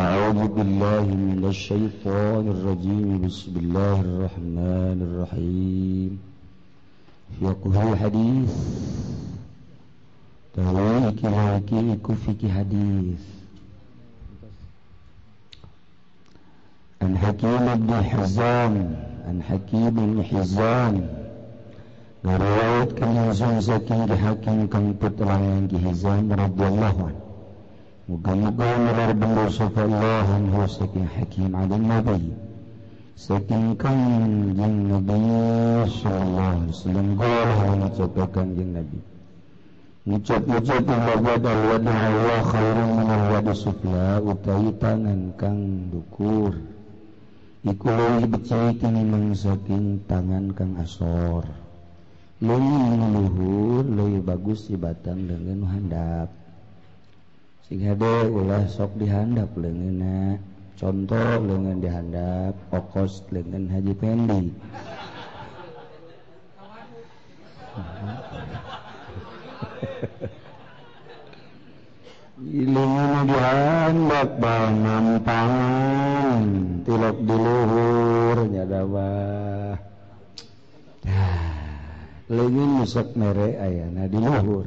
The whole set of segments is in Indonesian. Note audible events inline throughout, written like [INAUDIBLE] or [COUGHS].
أعوذ بالله من الشيطان الرجيم بسم الله الرحمن الرحيم في فقه حديث تهويك هاكي كفك حديث عن حكيم بن حزام عن حكيم بن حزام Ngariwayat kami Zon Zaki di Hakim kami putranya Ki Hizam radhiyallahu anhu Moga-moga മുഖമുഖവും സക്കീം ഹക്കീം അതിൻ നബി Saking kanjeng Nabi Sallallahu Alaihi Wasallam yang mengucapkan kanjeng Nabi ucap ngucap Wabad al-wada Allah khairun min al-wada sufla Utai tangan kang dukur Iku lewi becai kini mangsaking tangan kang asor Lewi luhur, lewi bagus di batang dengan handap sing hade ulah sok dihandap leungeunna contoh leungeun dihandap okos leungeun Haji Pendi [LAUGHS] Ilungan dihandap bal nampang, tilok di luhur nyadabah Leungin musok mere ayana di luhur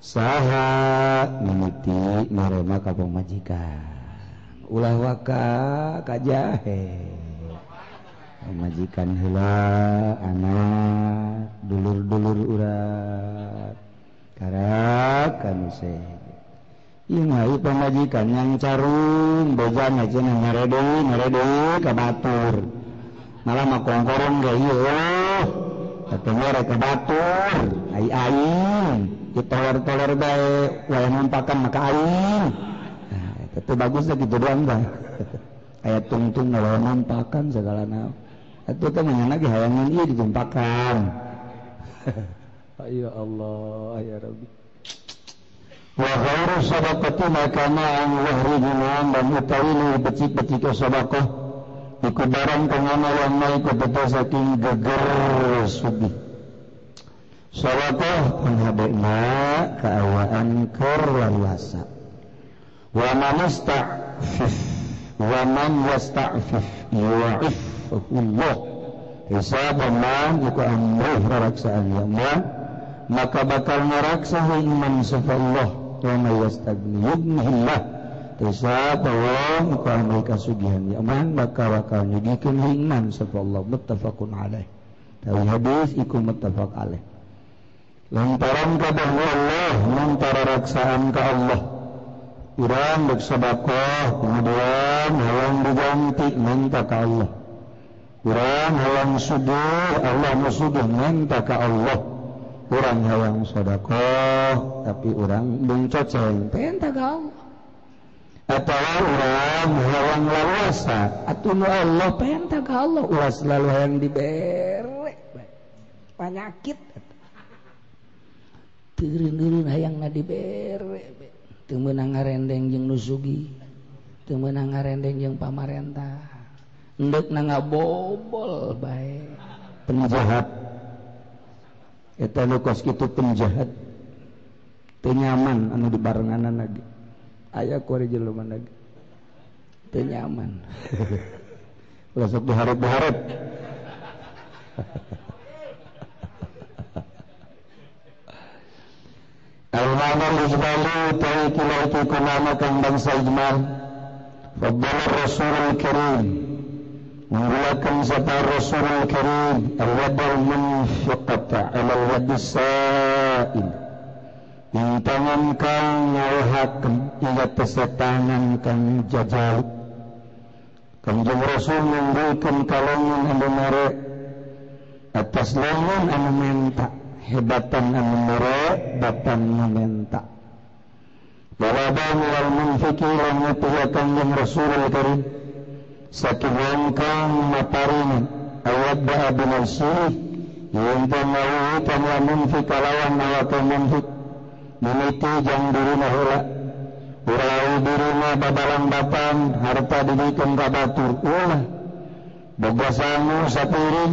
sahabat memetik nga kaung majika ulahwakka ka jahe pe majikan hila anak dulur-dulur urat Karaakaneh mau pengajikan yang carung bo maje meredo meredo ka batur malalamangkarong gay satunya batul ayam ditoler-toler baik wayang nampakan maka aing nah, itu bagusnya gitu doang dah [LAUGHS] ayat tungtung kalau nampakan segala na itu kan yang lagi hayangan iya ditumpakan ayo [LAUGHS] ya Allah ya Rabbi wa ghairu sadaqati maka ma'an wahri jinaan dan utawini becik-becik sadaqah dikubaran pengamal yang naik ke saking geger subih Sawabah menghadapnya keawaan kerlawasa. Wa man yasta'fif wa man yasta'fif yu'ifullah. Hisab man, iku amruh raksaan ya Allah. Maka bakal meraksa iman sapa Allah wa man yastagniyullah. Hisab Allah iku amruh kasugihan ya Allah. Maka bakal nyugikeun iman sapa Allah muttafaqun alaih. tawi hadis iku muttafaq alaih. memangtara raksaan ke Allah kurang bersaabaoh kemudianlang bergantik men kuranghalanguh Allah muuduhtaka Allah kuranglangsdakah tapi orang belum atau orangwan Allah kalau diber panyakit tapi ang nga dire temen nga rendeng jeng nuzugi temen nga rendeng yang pamarentah g na nga bobol baikmas ko jahat pe nyaman anu di bareng anan lagi ayaah konyamanasaharp Bart Al-Ma'mar Ujbali Tahikilah itu kenamakan bangsa Ijmal Fadbala Rasulul Karim Menggulakan serta Rasulul Karim Al-Wadal Munfiqata Al-Wadis Sa'il Yang tangankan Nyawahakan Ia tersetangankan jajal Kanjeng Rasul memberikan kalangan Anu merek Atas lengan Anu mentak hebatan amnere batan menta bahwa bahu wal munfiki lan yutuhakan yang rasulul karim saking wangkang matarin awad ba'a bin al-syirik yang temau hutan wa munfika lawan awaka munfik meniti jang diri mahula urau diri ma babalang batan harta didikan kabatur ulah Bogasamu sapirin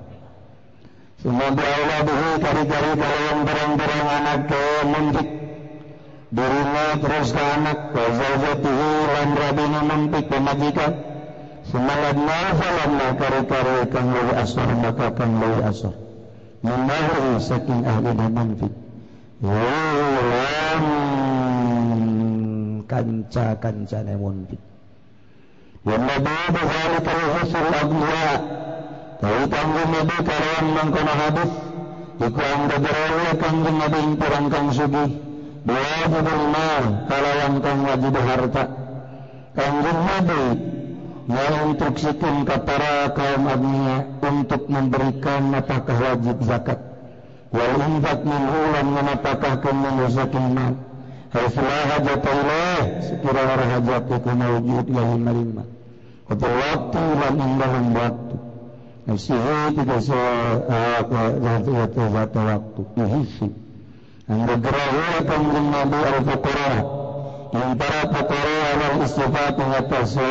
Semoga Allah beri cari-cari kalian berang-berang anak ke mentik Dirinya terus ke anak ke zazatih Lan rabini mentik pemajikan Semangat nafalan na lah kari-kari kan lalu asar Maka kan lalu asar Memahri saking ahli dan mentik Yulam kanca-kanca ne mentik Yang nabi-nabi kari-kari hasil abdu'ah Tahu tanggung Nabi karawan mangkona hadut Iku angka berawai tanggung Nabi impuran kang sugi Dua bubur mal kalawan kang wajib harta Tanggung Nabi Ya untuk sikun kepada kaum adminya Untuk memberikan apakah wajib zakat Wa umbat min ulam dan apakah kemun usakin mal Haislah hajat Allah Sekiranya hajat ikan wujud Ya himarimah Kata waktu ulam indah waktu الشيعات ذات وقت yang para fakir yang istighfar mengatasi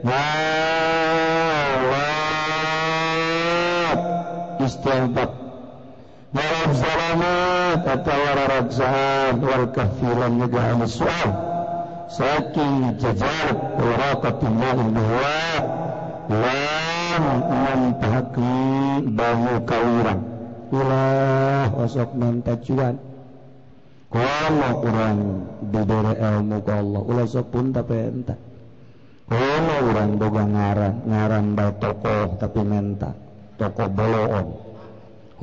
Walat Istiabat Warab salamat Atau warab zahab Warkafilan juga amat soal Saking jajar Warakatimah Warakatimah Osok mentahki bahu kawiran Ilah osok mentajuan Kalau orang didore ilmu ke Allah Ulah sok pun tapi entah Kalau orang boga ngaran Ngaran bay tokoh tapi mentah Tokoh bolong.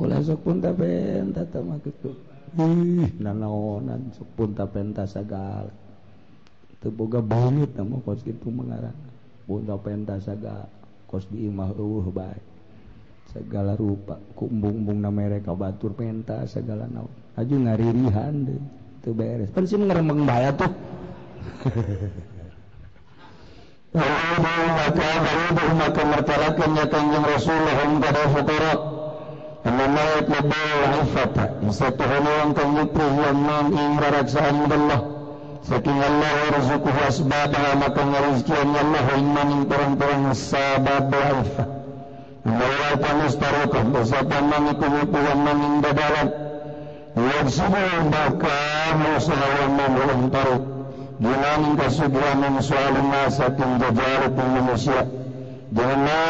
Ulah sok pun tapi entah Tama gitu Ih nanaonan sok pun tapi entah segala Itu boga banget Nama kos gitu mengarang Bunda pentas segala kos segala rupa ku mbung-bunga mereka batur penta segala na Aju ngari-rihan deh tuh beres pensi tuhlah [LAUGHS] Saking Allah rizukuhu asbabah Makan rizkian ya Allah Inna min terang-terang sabab Al-Fa Allah panas tarukah Bersapa nami kumipu Wa nami dadalat Wa subuh baka Masalah wa mamulam taruk Dina min kasubra Min soalun nasakin Dajarat manusia Dina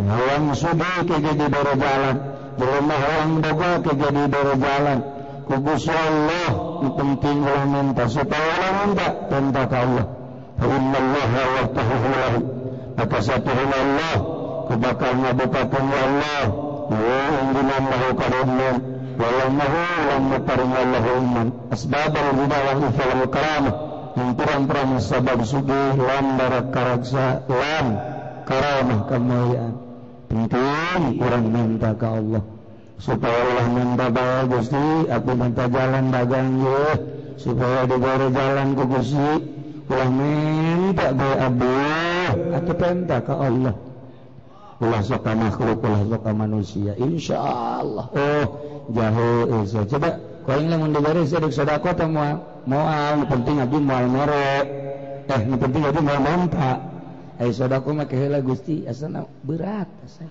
Dalam subuh Kegedi berjalan Dalam mahalang baka Kegedi berjalan Kukusya Allah Kukusya Allah penting orang minta supaya orang minta tentang ke Allah. Inna Allah wa tahuhulahu. Maka satu hina Allah. Kebakarnya bukakan ya Allah. Ya, yang dinamahu karunmin. Walamahu ya, yang mutarinya Allah umman. Asbab al-hubah wa ifal al-karamah. Yang terang-terang sabab sugi. Lam darak karaksa. Lam karamah kemuliaan. Penting orang minta ke Allah. consciente supaya ulah mendagang Gusti aku minta jalan dagang supaya ada go-gala kok Gusti pu aku pen Allah pula soka makhlukla soka manusia Insyaallah oh, jagar penting merek teknik eh, penting eh, manpakku Gusti berata saya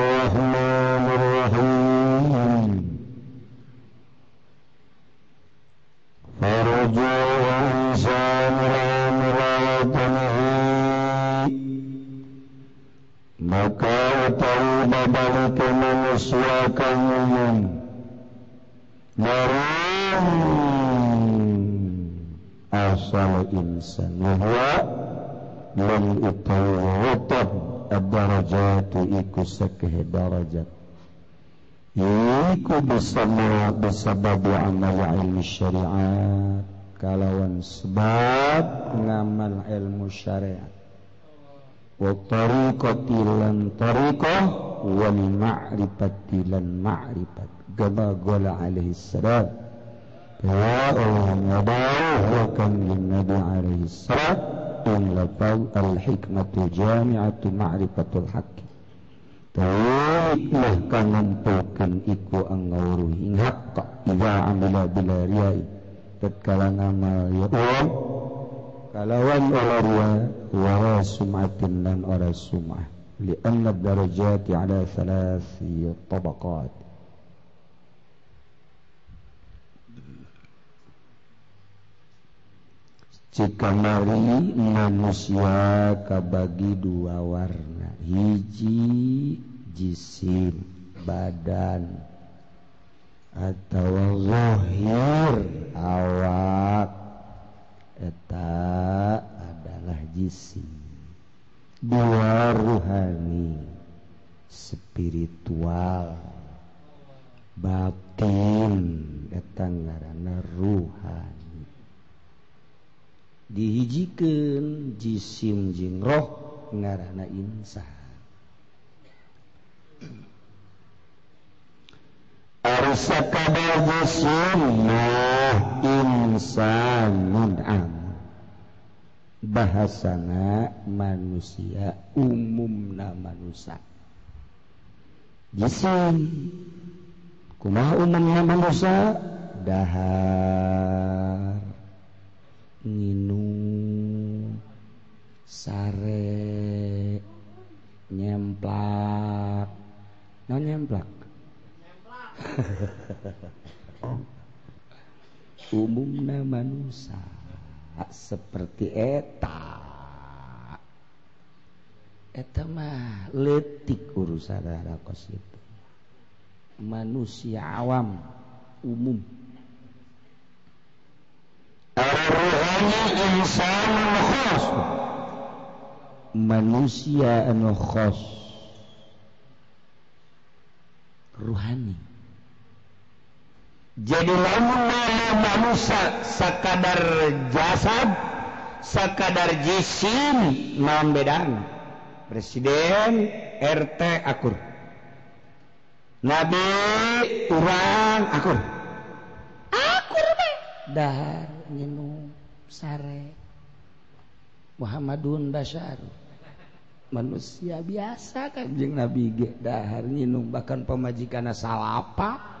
menyesuaikan umum dari asal insan bahwa lam utawatab ad-darajat iku sekeh darajat iku bersama bersabab amal ilmu syariat kalawan sebab ngamal ilmu syariat wa tariqatilan tariqah wa li ma'rifatilan ma'rifat kama qala alaihi salam ya Allah nabawu ya wa ya kam min nabi alaihi salam dan lafaz al-hikmatu jami'atu ma'rifatul haqq Tawaklah kangen tokan iku angauru ingat kak iwa amila bila riai tetkala nama ya Allah kalawan ora riya wa sum'atin lan ora sum'ah li anna darajat ala thalathi tabaqat Jika mari manusia kabagi dua warna Hiji jisim badan Atau zahir awak data adalah gisi buruhani spiritual batton datang ngarannaani Hai dihijikan jisim-jingroh ngarahna Insya bahasana manusia umum danak Hai ja kuma umumnya manusia daha minuung sare nyamak non nyeempak [LAUGHS] umumnya manusia seperti eta eta mah letik urusan kos itu manusia awam umum manusia anu khos ruhani jadilahskadar jasadskadarmbedan Preiden RTkur Nabikurny Muhammadun Das manusia biasa kan nabihar ny bahkan pemajikan asal apa?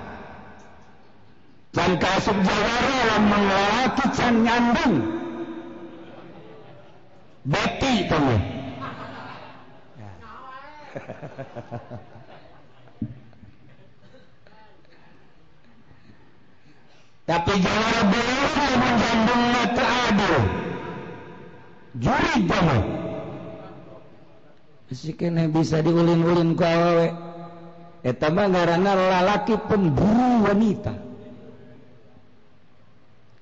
dan kasut jawara yang mengelaki can nyandung beti tome [LAUGHS] tapi jawara belora menjandung mata adu juri tome Sikene bisa diulin-ulin ku awewe. Eta mah lalaki pemburu wanita.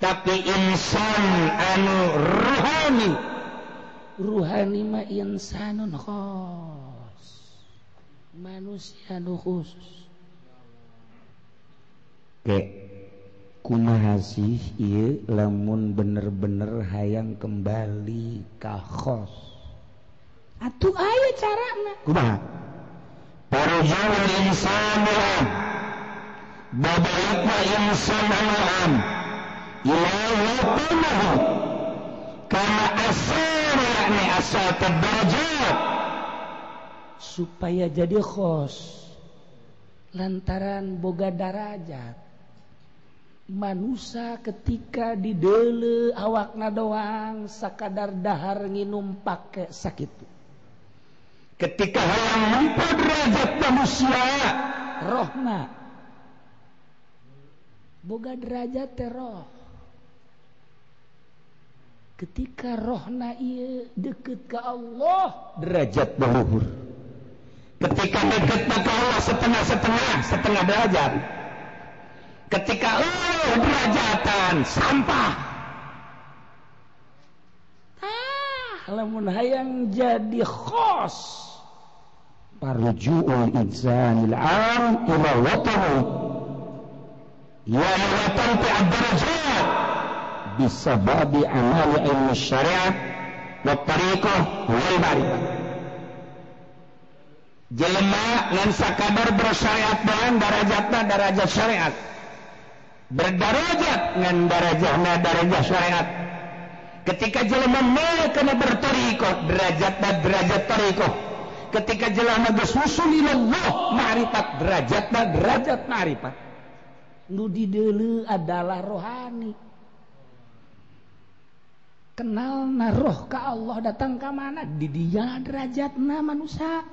tapi insan anu ruhani, ruhani ma insanun khos manusia anu khusus ke kumaha sih ieu lamun bener-bener hayang kembali ka khos atuh aya carana kumaha parujul insanun babalik insanun anu يلوطنه كما أسار يعني أسات الدرجات supaya jadi khos lantaran boga darajat manusia ketika didele awakna doang sakadar dahar nginum pake sakit ketika hayang mampu derajat manusia rohna boga derajat teroh ketika roh naik dekat ke Allah derajat berluhur ketika deket ke Allah setengah-setengah setengah derajat ketika Allah derajatan sampah ah lamun hayang jadi khos parjuul insanil am ila watahu ya watan fi ad-darajat babi amali ilmu syariah wa tariqah wal ma'rifah Jelma ngan sakabar bersyariat dengan darajatna darajat syariat berdarajat ngan darajahna darajat syariat ketika jelma mulai kena derajat derajatna derajat tariqah ketika jelema geus Allah ilallah derajat derajatna derajat maripat. nu dulu adalah rohani kenal naruh ke Allah datang ke mana di dia na manusia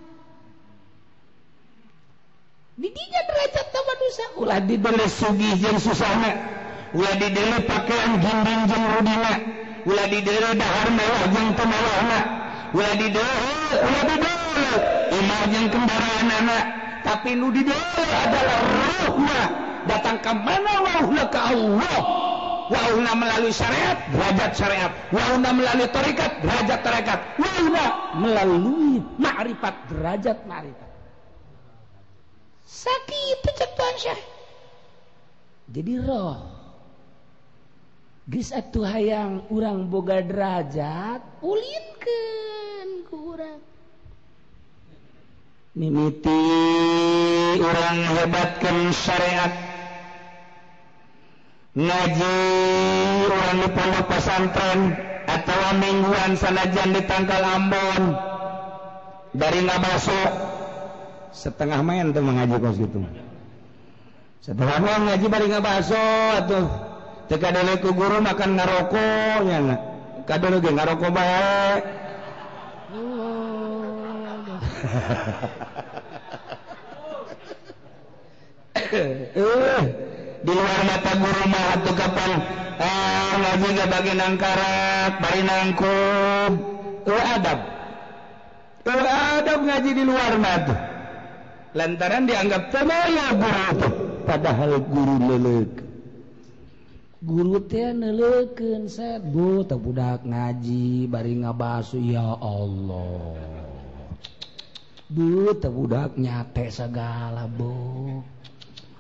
di dia na manusia ulah di dibeli sugi jeung susana. ulah di dibeli pakaian gimbing jeung rudina ulah di dibeli dahar mewah jeung temawah na ulah di dibeli ulah di dibeli imah yang kendaraan anak tapi nu dibeli adalah ruhna datang ke mana Wahulah ke Allah melalui syariatrajat syariat melalui tarikat derajattarekat melaluikri derajat sakit jadi roh hayang urang boga derajat ullin ke kurang mimuti orang hebatkan syarianya ngaji orang di pondok pesantren atau mingguan sanajan di tangkal Ambon dari ngabaso setengah main tuh mengaji kos gitu setengah main ngaji bari ngabaso atau teka dulu ku guru makan ngarokoknya nak kadulu ge ngarokok baik [LAUGHS] eh, eh di luar mata guru mah atau kapan ah ngaji gak bagi nangkarat bari nangkub eueuh adab eueuh adab ngaji di luar mata lantaran dianggap semuanya guru padahal guru lelek guru teh neleukeun sebu teu budak ngaji bari ngabasu ya Allah Bu teu budak nyate segala bu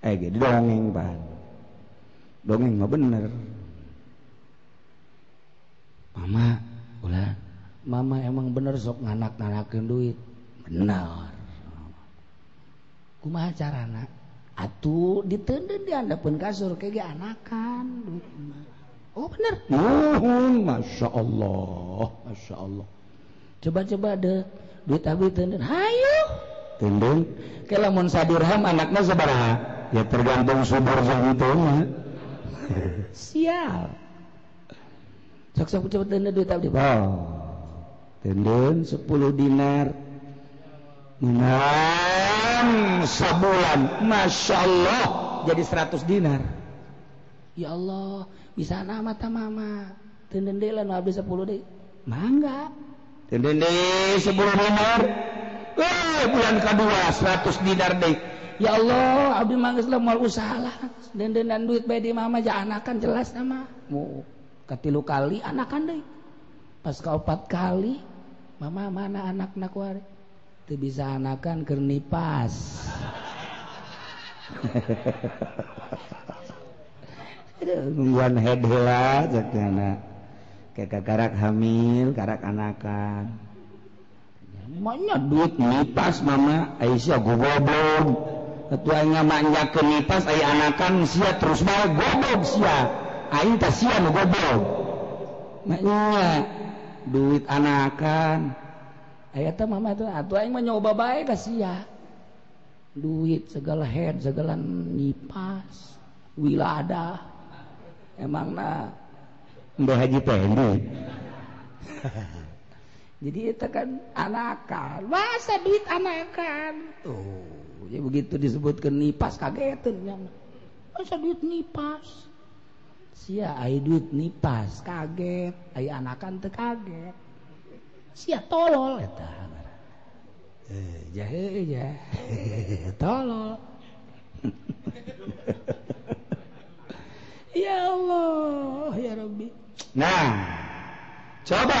eh gitu dongeng pan dongeng mah bener mama ulah mama emang bener sok nganak nganakin duit bener kumaha anak, atuh ditendeun di pun kasur kayak anakan duit oh bener Uh, masya Allah masya Allah coba-coba ada duit abi tendeun hayo. tendeun Kayak lamun sadirham anaknya seberapa? ya tergantung subur itu ya. sial sok sok cepet tenda duit abdi oh tenden sepuluh dinar enam sebulan masya Allah jadi seratus dinar ya Allah bisa nama mata mama tenden deh lah abdi sepuluh deh mangga tenden deh sepuluh dinar eh bulan kedua seratus dinar deh ya Allah Abdi manggis lah mau usaha lah dan duit bayi di mama ja anakan jelas nama mu katilu kali anakan deh pas ke opat kali mama mana anak nak wari itu bisa anakan kernipas nungguan [LAUGHS] head head jadi anak, kayak karak hamil karak anakan Maknya duit nipas mama Aisyah gue goblok tuanya manja ke nipas ayah anakan sia terus baik gobok sia ayah tak sia mau goblok maknya duit anakan ayah tuh mama tuh atuh ayah mah nyoba baik ka sia duit segala head segala nipas wilada emangna mbah haji pendi [LAUGHS] jadi itu kan anakan masa duit anakan tuh ya begitu disebutkan nipas kagetin nyana. Masa duit nipas. Sia ai duit nipas kaget, Ayo anakan teu kaget. Sia tolol eta. jahe ya. tolol. [LAUGHS] ya Allah, ya Rabbi. Nah, coba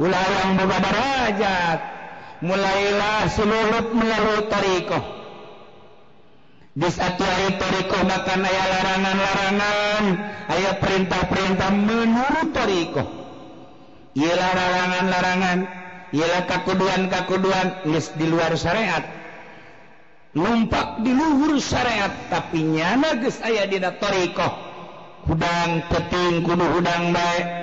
ularang berrajat mulailah sunluut melalui tariohh bisaatur haritoriqoh makan aya larangan-larangan ayaah perintah-perintah menuruttoriqh ialah larangan-larangan ialah keudhan kakuduhan list di luar syariat lumppak di luhur syariat tapinya nais aya ditorioh udang keting kudu-udang baik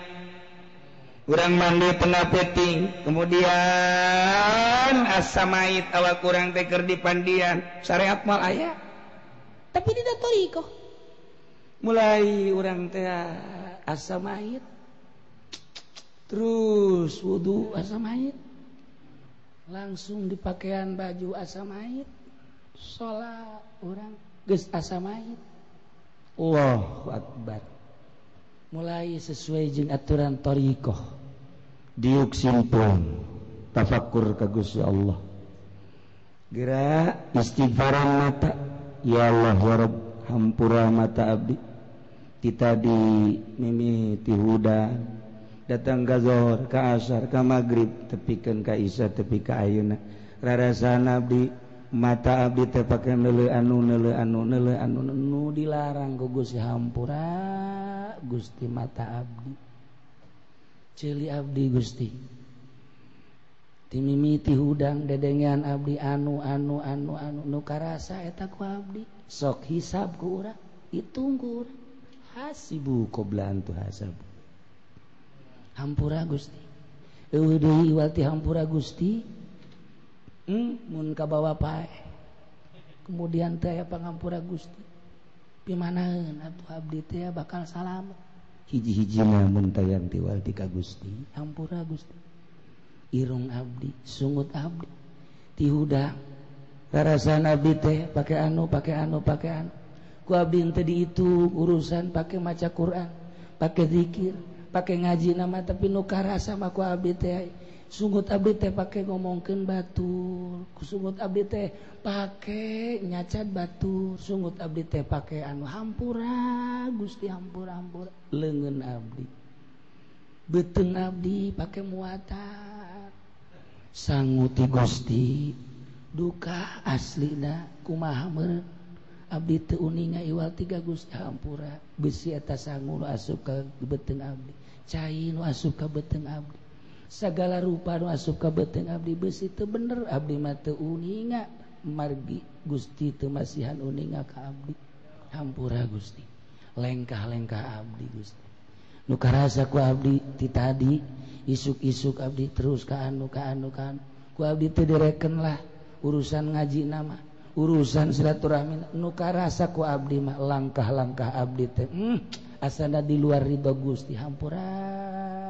kurang mandi pernah peting kemudian asamait awak kurang teker di pandian syariat mal ayah tapi tidak toriko mulai orang teh asamait terus wudhu asamait langsung di pakaian baju asamait sholat orang ges asamait Allah Akbar mulai sesuai jeng aturan torikoh punya diuksimimpo tafakur kegus Allah gerak istighrah mata ia Allahrab hammpua mata Abi kita di mimi tihuda datang gazhor kaasar ka maghrib tepikan kaisah tepi ka rarasan mata i tepaken lele anu nele anu nele anun nu dilarang go Gu hammpua Gusti mata Abdi Abdi Gusti timiti hudang dengan Abdi anu anu anu anusapur Gustipur Gusti hmm, kemudian sayapangura Gusti gimana Ab bakal salaamu Gusti Irung Abdi Abdi tidaasan pakai anu pakai anu pakai anu bin tadi itu urusan pakai maca Quran pakai dzikir pakai ngaji nama tapi nuka rasa makuBT kalau sun Ab pakai ngomo batu Ab pakai nyacat batu sungut Ab pakaian Hampura Gusti Hampur le Abdi bete Abdi pakai muatan sanguti Gusti duka asli kuma Ab uning iwal Gusti Hampur besi atas sang aska bete Abdi cairin aska beteng Abdi punya segala rupa masuk suka bete Abdi besi itu bener Abdi mateinga margi Gusti teasihan uningdi Hampura Gusti lengkah-lengkah Abdi Gusti nuka rasaku Abdi ti tadi isuk-isuk Abdi teruskaan ukaanuka ku itu direken lah urusan ngaji nama urusan silaturamin nuka rasaku Abdimah langkah-langkah Abdi hmm, as di luar Ridho Gusti hampuran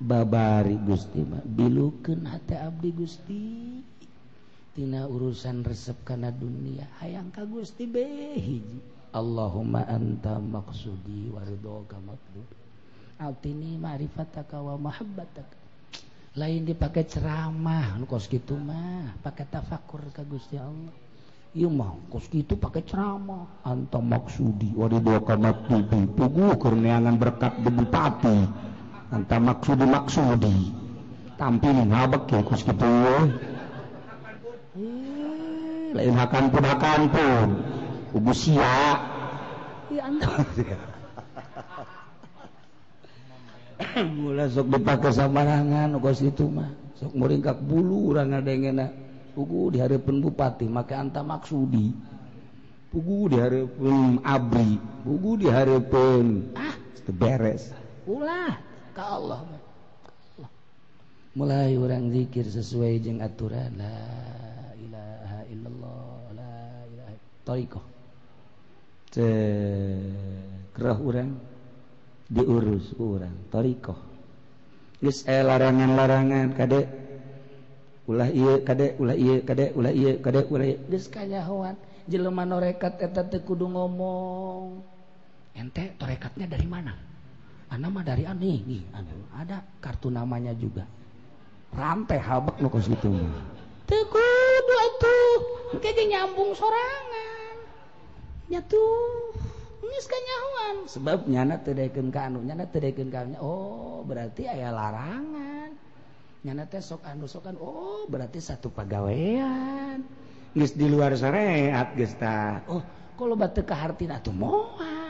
baba guststi bilken hat abdi Gusti tina urusan resep kana dunia hayang ka Gusti beihi allahummaanta maksudi wariga altini mafat ma lain dipakai ceramah kos gitu mah pakai tafakur ka guststi allah mau kos itu pakai ceramah anta maksudi wari dogamak tugukur ni alang berkat ge tata Anta maksudi maksudi. Tampilin ngabek ya kus gitu. Eh, lain hakan pun hakan pun. Ubu sia. Ya [COUGHS] Mula sok dipakai sambarangan kus itu mah. Sok meringkak bulu orang ada urang di Pugu pun bupati, maka anta maksudi. Pugu pun abri, pugu pun, ah, beres. Ulah. mulai urang dzikir sesuai jeng aturilahallah diurus thooh larangan larangandek udu ngomong ente tokatnya dari mana anak mah dari aneh nih anu. ada kartu namanya juga rantai habak lo kos Teguh, mah tekudu atuh kayak nyambung sorangan Nyatu. nyatuh geus kanyahuan sebab nyana teu ke anu nyana teu ke anu oh berarti aya larangan nyana teh sok anu sokan oh berarti satu pagawean geus di luar syariat geus oh kalau batu ka hartina atuh moal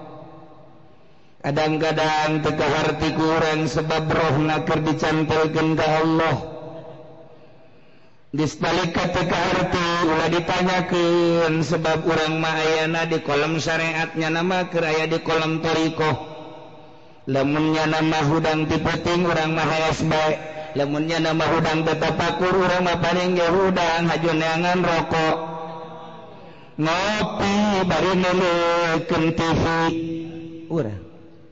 agadadang tiK arti kurang sebab rohna kebican terkendah Allah disbalikkanK arti udah ditanyakin sebab orang Mahayana di kom syariatnya nama keraya di kolamtoriiko lemunnya nama hudang diputing orang Mahaas baik lemunnya nama udang betapakkur orangdang hajunangan rokok ngopi baru me TV urang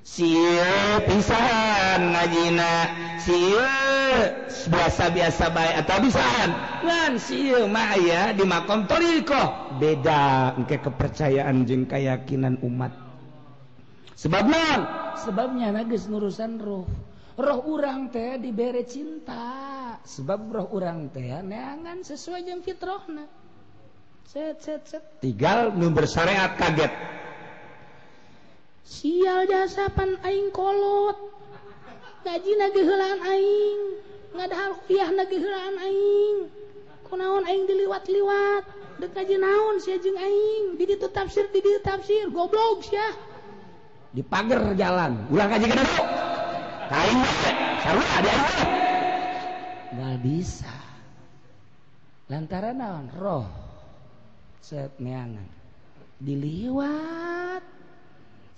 si usaha naji si biasa-biasa baik atauahan di beda eke kepercayaan je kayakakinan umat sebabnya sebabnya nais ngurusanruh roh urang teh di bere cinta sebab roh urang neangan sesuai jena tinggal bersoreat kaget sial jasapan Aing kolot gaji nagihelaan Aing ngahalah nagihelaaning kenaoning diliwat-liwat de kajji naun siing itu tafsir tafsir goblok Sy dipa jalan bisa lantaran naon roh setangan diliwat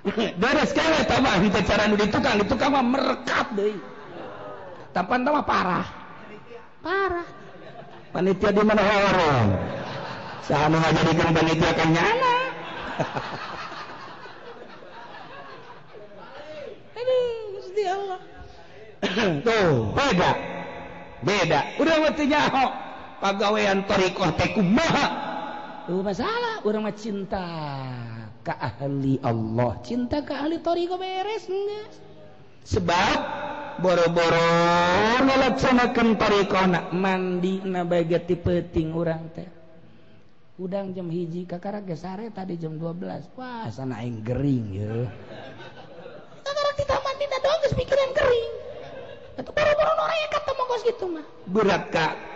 [LAUGHS] Dari kayak tambah kita cara tukang itu tukang mah merekat deh tapan tambah parah parah panitia di mana orang sama aja di panitia kan nyana [LAUGHS] aduh mesti Allah [COUGHS] tuh beda beda udah waktunya ahok pegawaian torikoh tekumaha masalah orang mah cinta ahli Allah cinta ke ahlitori beres sebab boro-boro melaksanakan par konak mandi nabaga tipeting teh udang jam hiji kakara gesare tadi jam 12 pas kering kita pi ker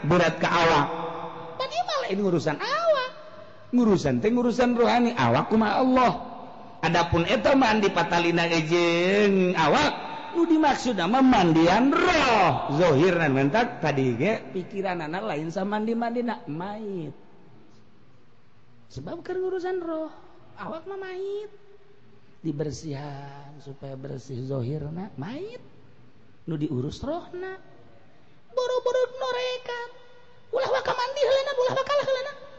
beat ke awal ini urusan awa urusan teh urusan rohani awak kumah Allah adapun eta mandi patalina ejeng awak nu dimaksud nama mandian roh zohir dan mentak tadi ge pikiran anak lain sama mandi mandi nak mait sebab ker urusan roh awak mah mait dibersihan supaya bersih zohir nak mait nu diurus roh nak boro-boro norekan ulah wakamandi mandi helena ulah wakalah lah helena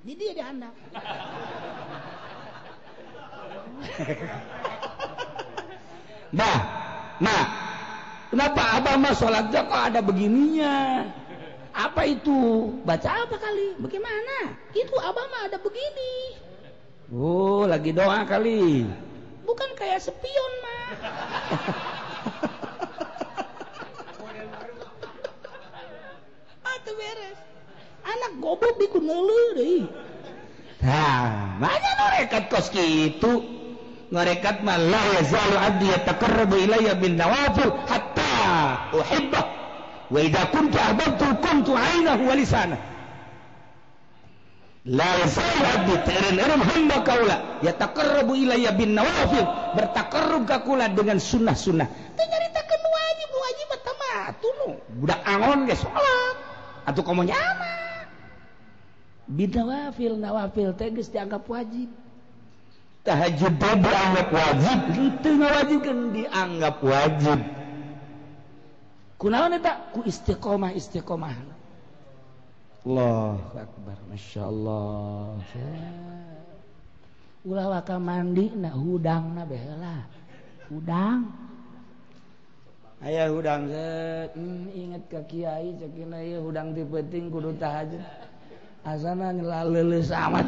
Di dia anda, [LAUGHS] nah, nah, kenapa abang mah sholatnya kok ada begininya? Apa itu? Baca apa kali? Bagaimana? Itu abah mah ada begini. Oh, lagi doa kali. Bukan kayak sepion mah. ah, [LAUGHS] [LAUGHS] beres anak goblok di kunele deh nah banyak norekat kos gitu norekat malah ya zalu abdi takarrabu ilayya bin nawafil hatta uhibbah wa idza kuntu ahbabtu kuntu ainahu wa lisanahu La zalu abdi teren erum hamba kaula takarrabu ilayya bin nawafil bertakarrub kakula dengan sunnah-sunnah. Teu nyaritakeun wajib, wajib mah no budak angon ge sholat atau kamu nyaman. dianggap wajib tahajudanggap wajib kan dianggap wajibstiomahstiomah Allahakbar Masya Allah mandidang na aya hudang zat hmm, ingat ke Kiaidang dipetting tahajud asana ngelalele sawat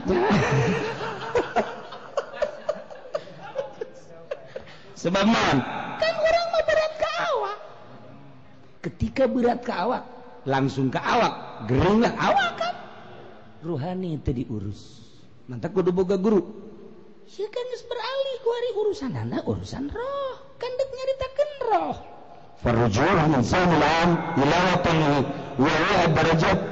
sebab man kan orang mau berat ke awak ketika berat ke awak langsung ke awak gerengah awak kan ruhani itu diurus mantap kudu boga guru Sih iya kan harus beralih kuari urusan anda urusan roh kan dek nyaritakan roh Farujul insanul am, ila watani wa darajat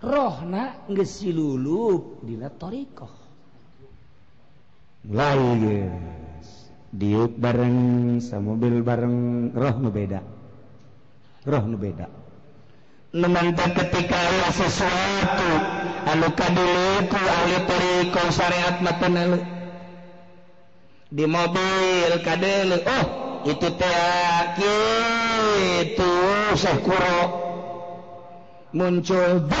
rohnailulu ditori lalu diut bareng sama mobil bareng rohnu beda roh beda ketikalah sesuatuariat di mobil kade Oh itu itu muncul bi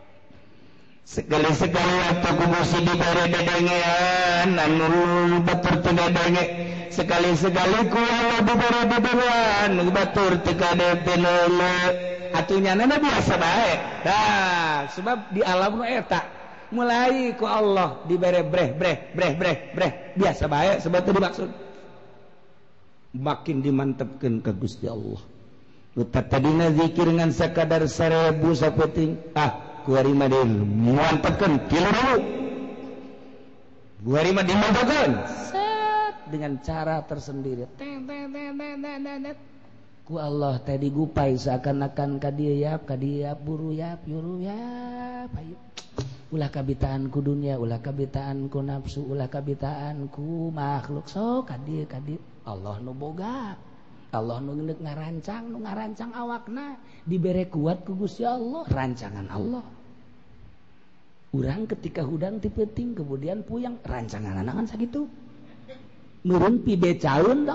sekali-segala sekalisegalakunya biasa baik sebab di alamak mulaiku Allah di biasa baik setu dimaksud makin dimantapkan ke Gu Allah tadi dikiringan sekadar sarebu sa kuing ah Buari madin muantepkan kilo, dulu. kuari madin muantepkan. dengan cara tersendiri. Ku Allah tadi gupai seakan-akan kadiap ya, kadiap buru yap yuru yap. Ayo. Ulah ku dunia, ulah ku nafsu, ulah ku makhluk. So kadir kadir Allah nuboga. Allah rancang nga rancang awakna diberre kuat ku Gu Allah rancangan Allah Hai kurang ketika hudang tipeting kemudian puyang rancanganangan segitu nurun piB calon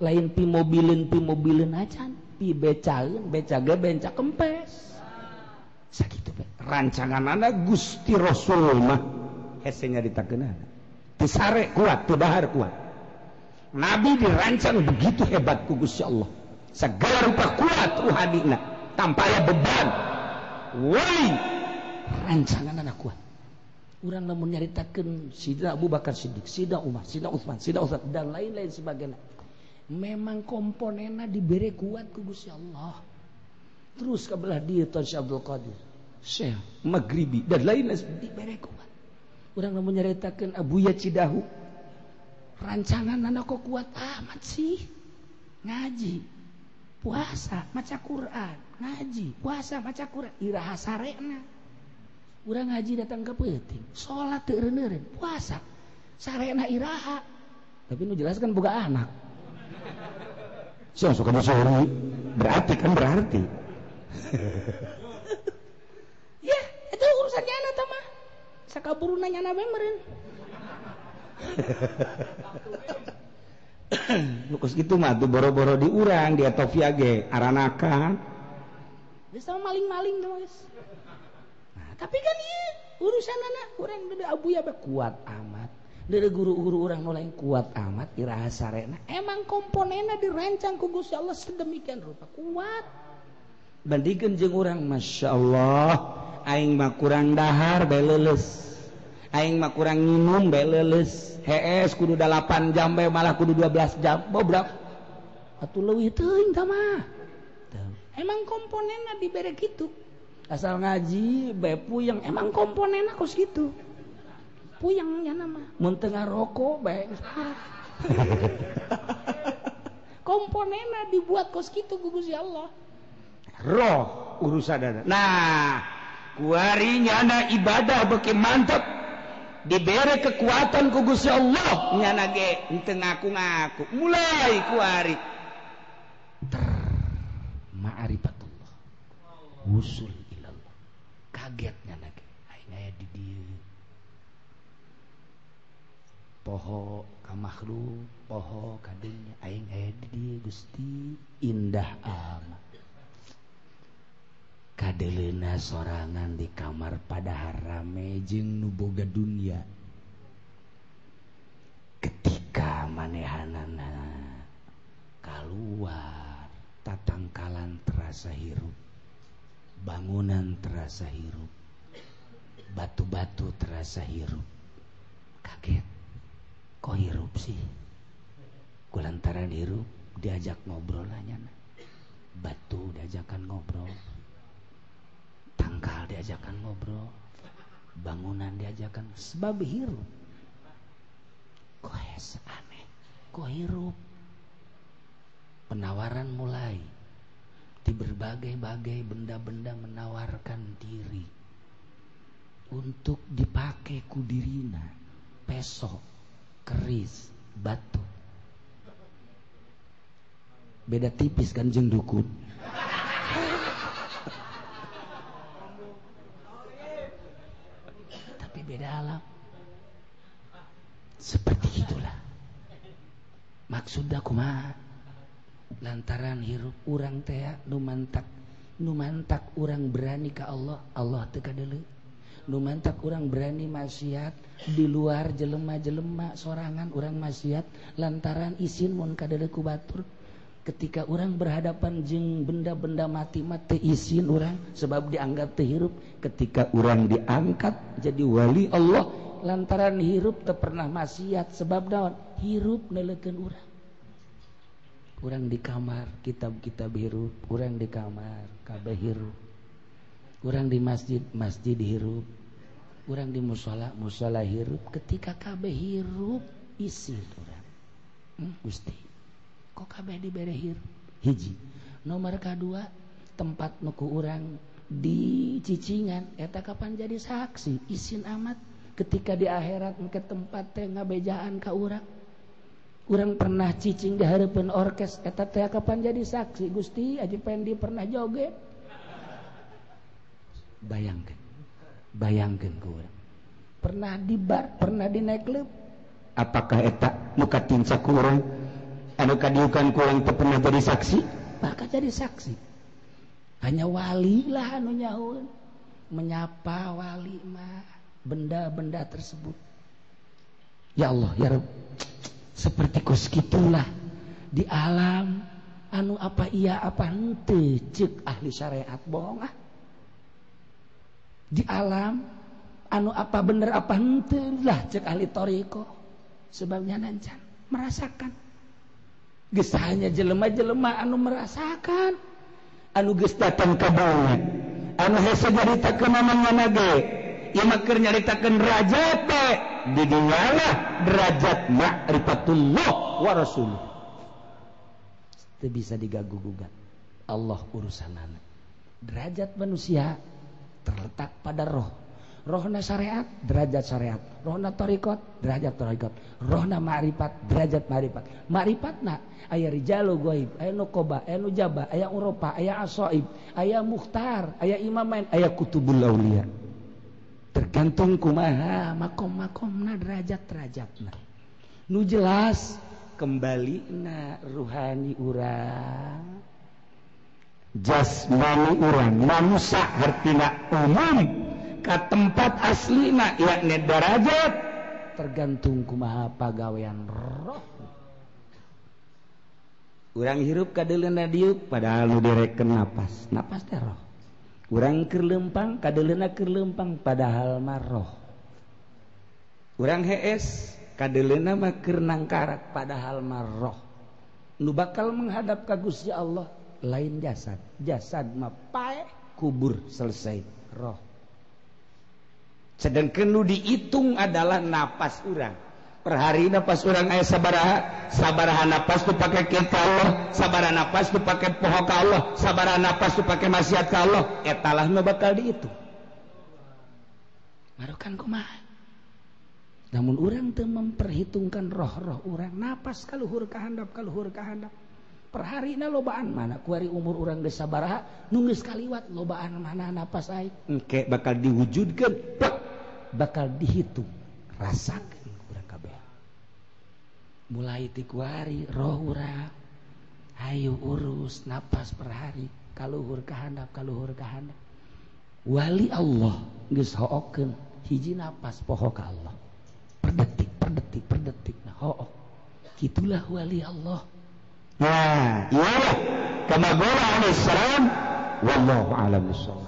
lainmobilinmobil pi rancangan anak Gusti Rasulullahnya kuat pebahaar kuat nabiancang begitu hebat kugusya Allah segar upah kuat tamnya beban rancangan anak kuat ulah menyaritakan sida Abu bakar sidik sida Umah sida Utman si dan lain-lain sebagai anak memang komponenna diberre kuat ku Gu Ya Allah terus kabelah dia Qadir magrib dan lain oranglah menyaritakan Abu Ya sidahu rancanangan na kok kuat amat sih ngaji puasa maca Quran ngaji puasa maca Quran Iha sana kurang ngaji datang ke pet salat puasa sa Iha tapijelaskan buka anak su berarti berarti [LAUGHS] itu urusannya sak nanya ha lukus gitu madu boro-boro diurang dia toviaage ranaka bisa maling-maling guys tapi kan urusan anak orang beda au ya kuat amat dari guru-gururang mulai kuat amat dirha areak emang komponenna direancang kugus Allah sedemikian rupa kuat bandigen jeng orangrang Masya Allah aingbak kurangdhahar beles aing mah kurang minum bae leuleus hees kudu 8 jam bae malah kudu 12 jam bobrak atuh leuwih teuing ta mah emang komponennya dibere gitu. asal ngaji bae puyeng emang komponenna kos kitu puyeng nya nama mun teu ngaroko bae [LAUGHS] komponenna dibuat kos kitu gugus ya Allah roh urusan nah kuarinya ada ibadah beki mantep. dibere kekuatan kugussya Allah nya ngakuku mulai kulahallah kagetnya pohokru pohok kanya Gusti indah aman kadelena sorangan di kamar pada rame jeung nuboga dunia ketika manehanana keluar tatangkalan terasa hirup bangunan terasa hirup batu-batu terasa hirup kaget kok hirup sih kulantaran hirup diajak ngobrol nanya. batu diajakan ngobrol tangkal diajakan ngobrol bangunan diajakan sebab hirup kohes aneh kohirup penawaran mulai di berbagai-bagai benda-benda menawarkan diri untuk dipakai kudirina peso keris batu beda tipis kan jeng dukun beda alam. Seperti itulah. Maksud aku mah lantaran hirup urang teh nu mantak urang berani ke Allah Allah teka dulu mantak urang berani maksiat di luar jelema-jelema sorangan orang maksiat lantaran isin mun kadeleku batur ketika orang berhadapan jeng benda-benda mati-mati izin orang sebab dianggap terhirup ketika orang diangkat jadi wali Allah lantaran hirup tak pernah maksiat sebab daun hirup nelekan orang orang di kamar kitab-kitab hirup orang di kamar kabeh hirup orang di masjid masjid hirup orang di musola musola hirup ketika kabeh hirup isi orang hmm, gusti kok kabeh diberehir hiji nomor kedua tempat nuku urang di cicingan eta kapan jadi saksi isin amat ketika di akhirat ke tempat teh ngabejaan ka urang urang pernah cicing di harapan orkes eta teh kapan jadi saksi Gusti Aji Pendi pernah joget bayangkan bayangkan ke urang pernah di bar pernah di nightclub apakah eta muka tinsa kurang itu saksi maka jadi saksi hanya walilah anu nyaun menyapa Walmah benda-benda tersebut ya Allah ya seperti koskiitulah di alam anu apa ia apajek ahli syariat bohong Hai ah. di alam anu apa bener apantelah cek ahlitoriiko sebabnya nancan merasakan hanya jelema-jelema anu merasakan anu gestatan kebangan anu hese nyarita ke manage imakir nyaritakan derajat teh didinyalah derajat ma'rifatullah wa rasuluh itu bisa gugat, Allah urusan derajat manusia terletak pada roh rohna syariat derajat syariat Ronatoriot derajat thot Rona maripat derajat maripat maripatna aya Rijalohaibnubanu Jaba aya Eropa aya asoib ayah mukhtar aya imam aya kutubbullia tergantungku mana derajat-rajat nah nu jelas kembali na rohani ura jasmaniuransa Hartina Umiku ke tempat asli aslina yakni derajat tergantung kumaha pagawean roh urang hirup kadelena diuk padahal nu direken napas napas teh roh urang keur lempang kadelena keur padahal mah roh urang hees kadelena mah keur nangkarak padahal mah roh nu bakal menghadap ka Gusti Allah lain jasad jasad mah pae kubur selesai roh sedang penuh dihitung adalah nafas urang perhari nafas orang air saabaha saabahan nafaspakai kita Allah saaba nafas dipakai pohok Allah saaba nafas pakaiai maksiat Allah bakal di itu namun orang tuh memperhitungkan roh-roh orang nafas kal luhur kehendap kalhur kehendap perhari na lobaan mana kuari umur-rangabaha numis kaliwat lobaan mana nafas airke bakal diwujud kepe punya bakal dihitung rasa Hai mulai diwarri rohrah Ayu urus nafas perhari kalauhurkahanap kalauhurkahan Wali Allah hiji nafas pohok ke Allah pendetik pendetik pendetik nahho gitulah Wali Allah karena Islam